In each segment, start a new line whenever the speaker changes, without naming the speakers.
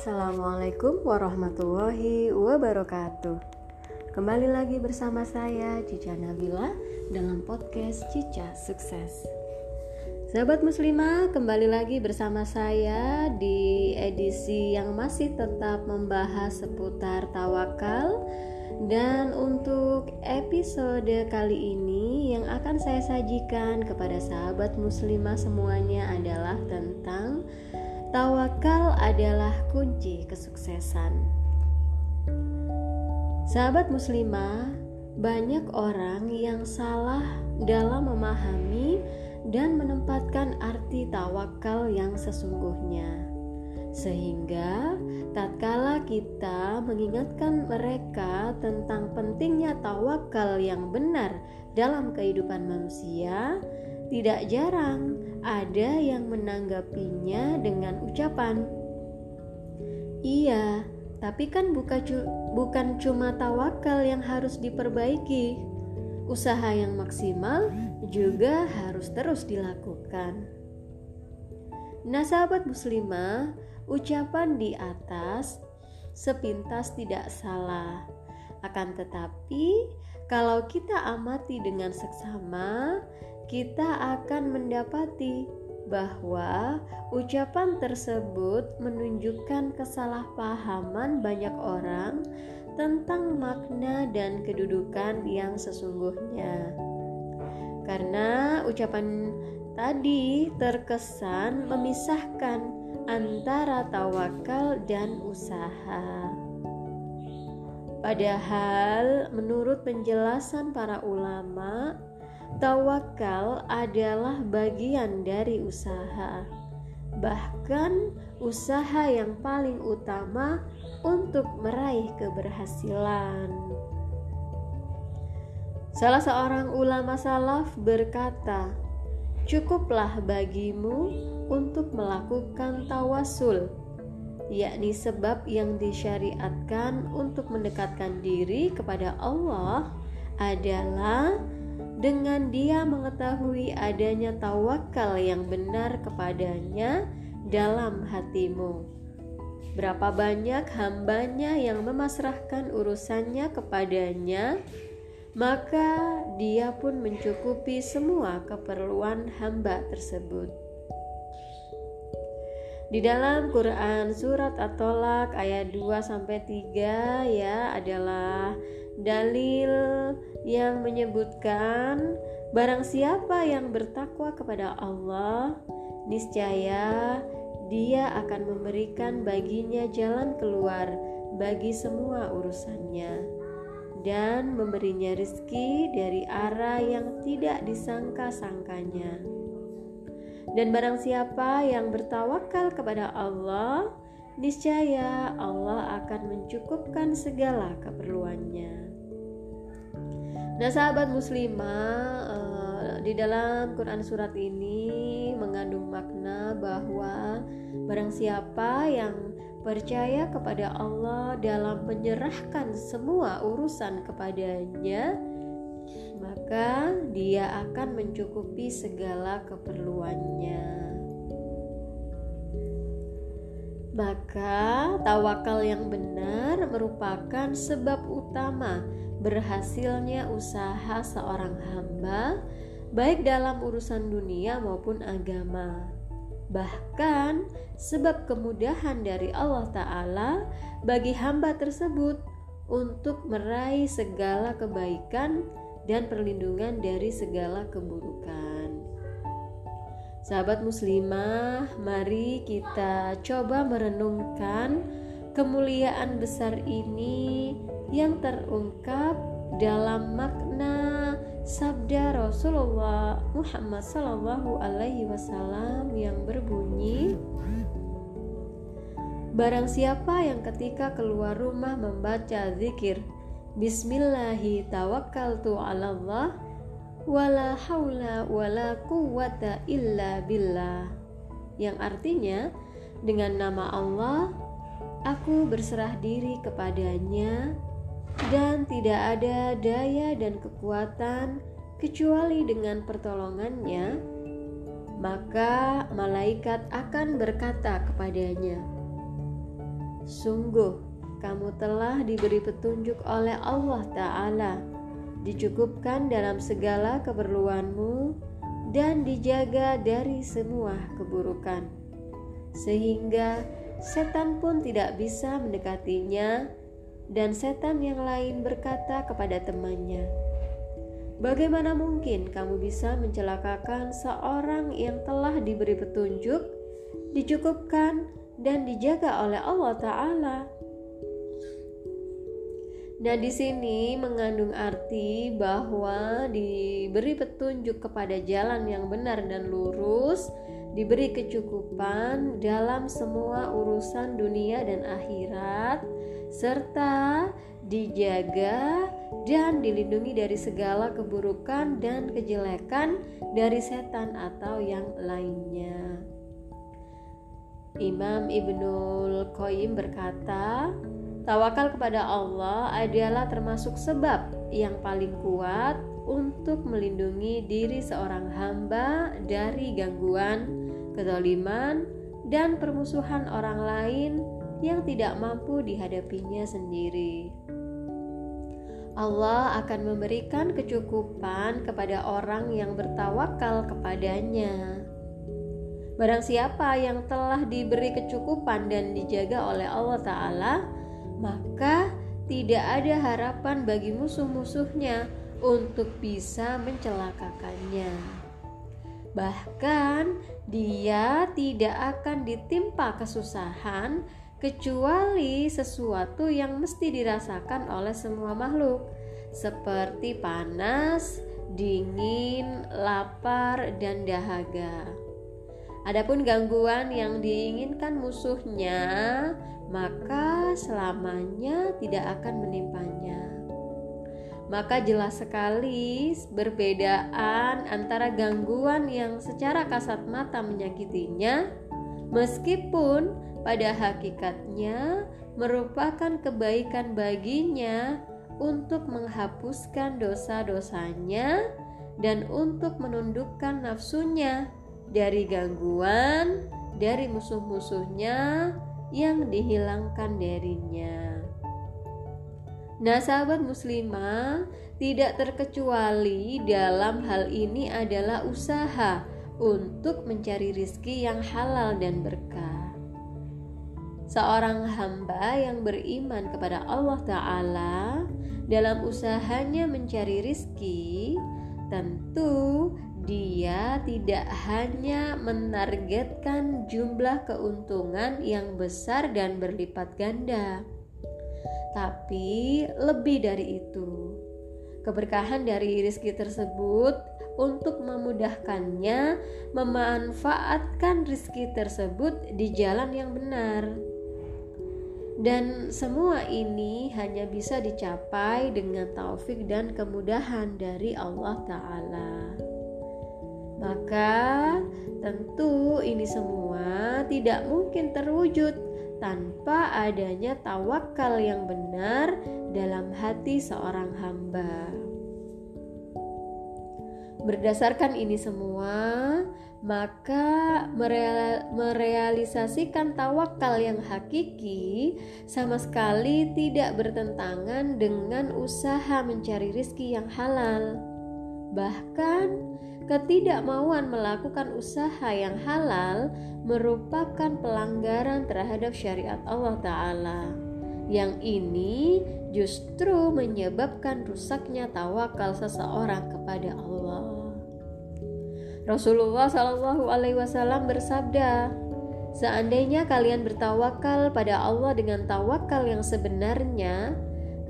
Assalamualaikum warahmatullahi wabarakatuh. Kembali lagi bersama saya Cica Nabila dalam podcast Cica Sukses. Sahabat muslimah kembali lagi bersama saya di edisi yang masih tetap membahas seputar tawakal. Dan untuk episode kali ini yang akan saya sajikan kepada sahabat muslimah semuanya adalah tentang Tawakal adalah kunci kesuksesan. Sahabat muslimah, banyak orang yang salah dalam memahami dan menempatkan arti tawakal yang sesungguhnya. Sehingga tatkala kita mengingatkan mereka tentang pentingnya tawakal yang benar dalam kehidupan manusia, tidak jarang ada yang menanggapinya dengan ucapan, "Iya, tapi kan bukan, bukan cuma tawakal yang harus diperbaiki, usaha yang maksimal juga harus terus dilakukan." Nah, sahabat muslimah, ucapan di atas sepintas tidak salah. Akan tetapi, kalau kita amati dengan seksama, kita akan mendapati bahwa ucapan tersebut menunjukkan kesalahpahaman banyak orang tentang makna dan kedudukan yang sesungguhnya. Karena ucapan tadi terkesan memisahkan antara tawakal dan usaha. Padahal, menurut penjelasan para ulama, Tawakal adalah bagian dari usaha, bahkan usaha yang paling utama untuk meraih keberhasilan. Salah seorang ulama salaf berkata, "Cukuplah bagimu untuk melakukan tawasul." yakni sebab yang disyariatkan untuk mendekatkan diri kepada Allah adalah dengan dia mengetahui adanya tawakal yang benar kepadanya dalam hatimu. Berapa banyak hambanya yang memasrahkan urusannya kepadanya, maka dia pun mencukupi semua keperluan hamba tersebut. Di dalam Quran surat At-Tolak ayat 2 sampai 3 ya adalah dalil yang menyebutkan barang siapa yang bertakwa kepada Allah niscaya dia akan memberikan baginya jalan keluar bagi semua urusannya dan memberinya rizki dari arah yang tidak disangka-sangkanya. Dan barang siapa yang bertawakal kepada Allah, niscaya Allah akan mencukupkan segala keperluannya. Nah, sahabat muslimah, uh, di dalam Quran surat ini mengandung makna bahwa barang siapa yang percaya kepada Allah dalam menyerahkan semua urusan kepadanya, maka dia akan mencukupi segala keperluannya. Maka tawakal yang benar merupakan sebab utama berhasilnya usaha seorang hamba, baik dalam urusan dunia maupun agama. Bahkan, sebab kemudahan dari Allah Ta'ala bagi hamba tersebut untuk meraih segala kebaikan dan perlindungan dari segala keburukan. Sahabat muslimah, mari kita coba merenungkan kemuliaan besar ini yang terungkap dalam makna sabda Rasulullah Muhammad Sallallahu Alaihi Wasallam yang berbunyi Barang siapa yang ketika keluar rumah membaca zikir Bismillahi tawakkaltu ala Allah wala haula wala quwwata illa billah yang artinya dengan nama Allah aku berserah diri kepadanya dan tidak ada daya dan kekuatan kecuali dengan pertolongannya, maka malaikat akan berkata kepadanya, Sungguh, kamu telah diberi petunjuk oleh Allah Ta'ala, dicukupkan dalam segala keperluanmu, dan dijaga dari semua keburukan, sehingga setan pun tidak bisa mendekatinya, dan setan yang lain berkata kepada temannya, Bagaimana mungkin kamu bisa mencelakakan seorang yang telah diberi petunjuk, dicukupkan, dan dijaga oleh Allah Ta'ala. Nah, di sini mengandung arti bahwa diberi petunjuk kepada jalan yang benar dan lurus, diberi kecukupan dalam semua urusan dunia dan akhirat, serta dijaga dan dilindungi dari segala keburukan dan kejelekan dari setan atau yang lainnya. Imam Ibnul Qayyim berkata, tawakal kepada Allah adalah termasuk sebab yang paling kuat untuk melindungi diri seorang hamba dari gangguan, kezaliman, dan permusuhan orang lain yang tidak mampu dihadapinya sendiri. Allah akan memberikan kecukupan kepada orang yang bertawakal kepadanya. Barang siapa yang telah diberi kecukupan dan dijaga oleh Allah Ta'ala, maka tidak ada harapan bagi musuh-musuhnya untuk bisa mencelakakannya. Bahkan, dia tidak akan ditimpa kesusahan kecuali sesuatu yang mesti dirasakan oleh semua makhluk, seperti panas, dingin, lapar, dan dahaga. Adapun gangguan yang diinginkan musuhnya, maka selamanya tidak akan menimpanya. Maka jelas sekali perbedaan antara gangguan yang secara kasat mata menyakitinya, meskipun pada hakikatnya merupakan kebaikan baginya untuk menghapuskan dosa-dosanya dan untuk menundukkan nafsunya dari gangguan dari musuh-musuhnya yang dihilangkan darinya. Nah, sahabat muslimah, tidak terkecuali dalam hal ini adalah usaha untuk mencari rizki yang halal dan berkah. Seorang hamba yang beriman kepada Allah Ta'ala dalam usahanya mencari rizki, tentu dia tidak hanya menargetkan jumlah keuntungan yang besar dan berlipat ganda, tapi lebih dari itu. Keberkahan dari rizki tersebut untuk memudahkannya memanfaatkan rizki tersebut di jalan yang benar. Dan semua ini hanya bisa dicapai dengan taufik dan kemudahan dari Allah Ta'ala. Maka tentu ini semua tidak mungkin terwujud tanpa adanya tawakal yang benar dalam hati seorang hamba. Berdasarkan ini semua, maka merealisasikan tawakal yang hakiki sama sekali tidak bertentangan dengan usaha mencari rizki yang halal. Bahkan, Ketidakmauan melakukan usaha yang halal merupakan pelanggaran terhadap syariat Allah Ta'ala. Yang ini justru menyebabkan rusaknya tawakal seseorang kepada Allah. Rasulullah Shallallahu Alaihi Wasallam bersabda, Seandainya kalian bertawakal pada Allah dengan tawakal yang sebenarnya,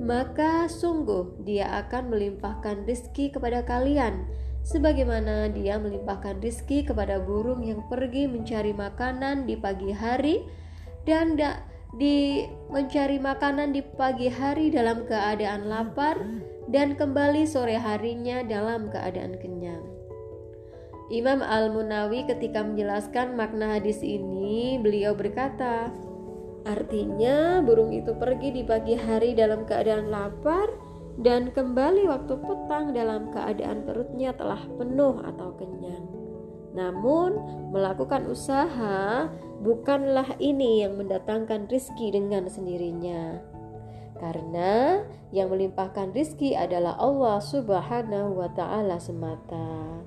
maka sungguh Dia akan melimpahkan rizki kepada kalian sebagaimana dia melimpahkan rizki kepada burung yang pergi mencari makanan di pagi hari dan da, di mencari makanan di pagi hari dalam keadaan lapar dan kembali sore harinya dalam keadaan kenyang. Imam Al-Munawi ketika menjelaskan makna hadis ini, beliau berkata, artinya burung itu pergi di pagi hari dalam keadaan lapar dan kembali waktu petang dalam keadaan perutnya telah penuh atau kenyang. Namun, melakukan usaha bukanlah ini yang mendatangkan rizki dengan sendirinya. Karena yang melimpahkan rizki adalah Allah Subhanahu wa Ta'ala semata.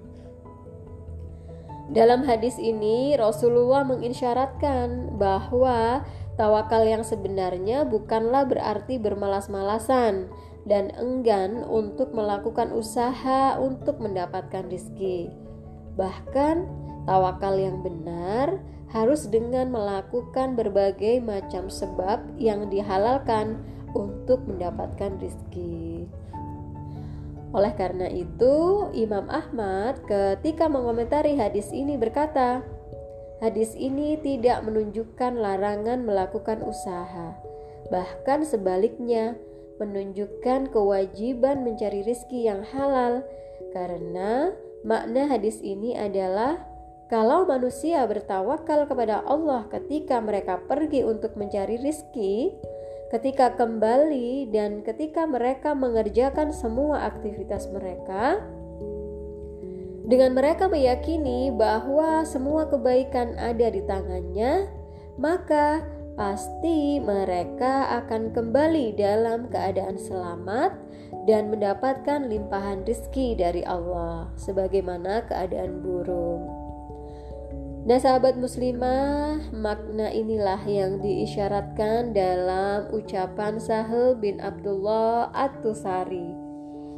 Dalam hadis ini, Rasulullah mengisyaratkan bahwa tawakal yang sebenarnya bukanlah berarti bermalas-malasan dan enggan untuk melakukan usaha untuk mendapatkan rizki. Bahkan, tawakal yang benar harus dengan melakukan berbagai macam sebab yang dihalalkan untuk mendapatkan rizki. Oleh karena itu, Imam Ahmad ketika mengomentari hadis ini berkata, hadis ini tidak menunjukkan larangan melakukan usaha, bahkan sebaliknya menunjukkan kewajiban mencari rizki yang halal, karena makna hadis ini adalah kalau manusia bertawakal kepada Allah ketika mereka pergi untuk mencari rizki, ketika kembali dan ketika mereka mengerjakan semua aktivitas mereka, dengan mereka meyakini bahwa semua kebaikan ada di tangannya, maka pasti mereka akan kembali dalam keadaan selamat dan mendapatkan limpahan rizki dari Allah, sebagaimana keadaan burung. Nah sahabat muslimah, makna inilah yang diisyaratkan dalam ucapan Sahel bin Abdullah At-Tusari.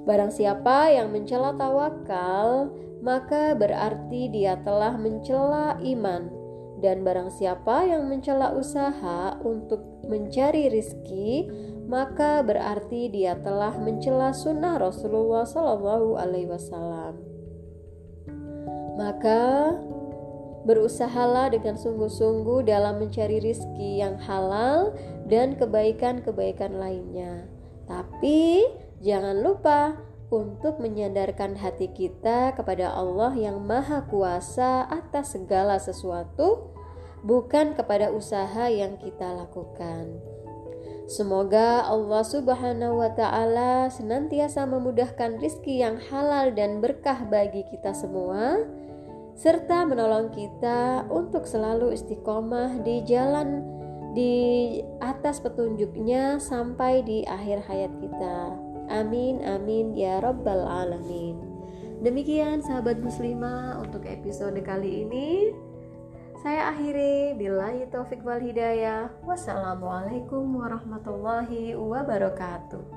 Barang siapa yang mencela tawakal, maka berarti dia telah mencela iman. Dan barang siapa yang mencela usaha untuk mencari rizki, maka berarti dia telah mencela sunnah Rasulullah Shallallahu Alaihi Wasallam. Maka Berusahalah dengan sungguh-sungguh dalam mencari rizki yang halal dan kebaikan-kebaikan lainnya. Tapi jangan lupa untuk menyandarkan hati kita kepada Allah yang Maha Kuasa atas segala sesuatu, bukan kepada usaha yang kita lakukan. Semoga Allah Subhanahu wa Ta'ala senantiasa memudahkan rizki yang halal dan berkah bagi kita semua serta menolong kita untuk selalu istiqomah di jalan di atas petunjuknya sampai di akhir hayat kita. Amin amin ya rabbal alamin. Demikian sahabat muslimah untuk episode kali ini. Saya akhiri bila taufik wal hidayah. Wassalamualaikum warahmatullahi wabarakatuh.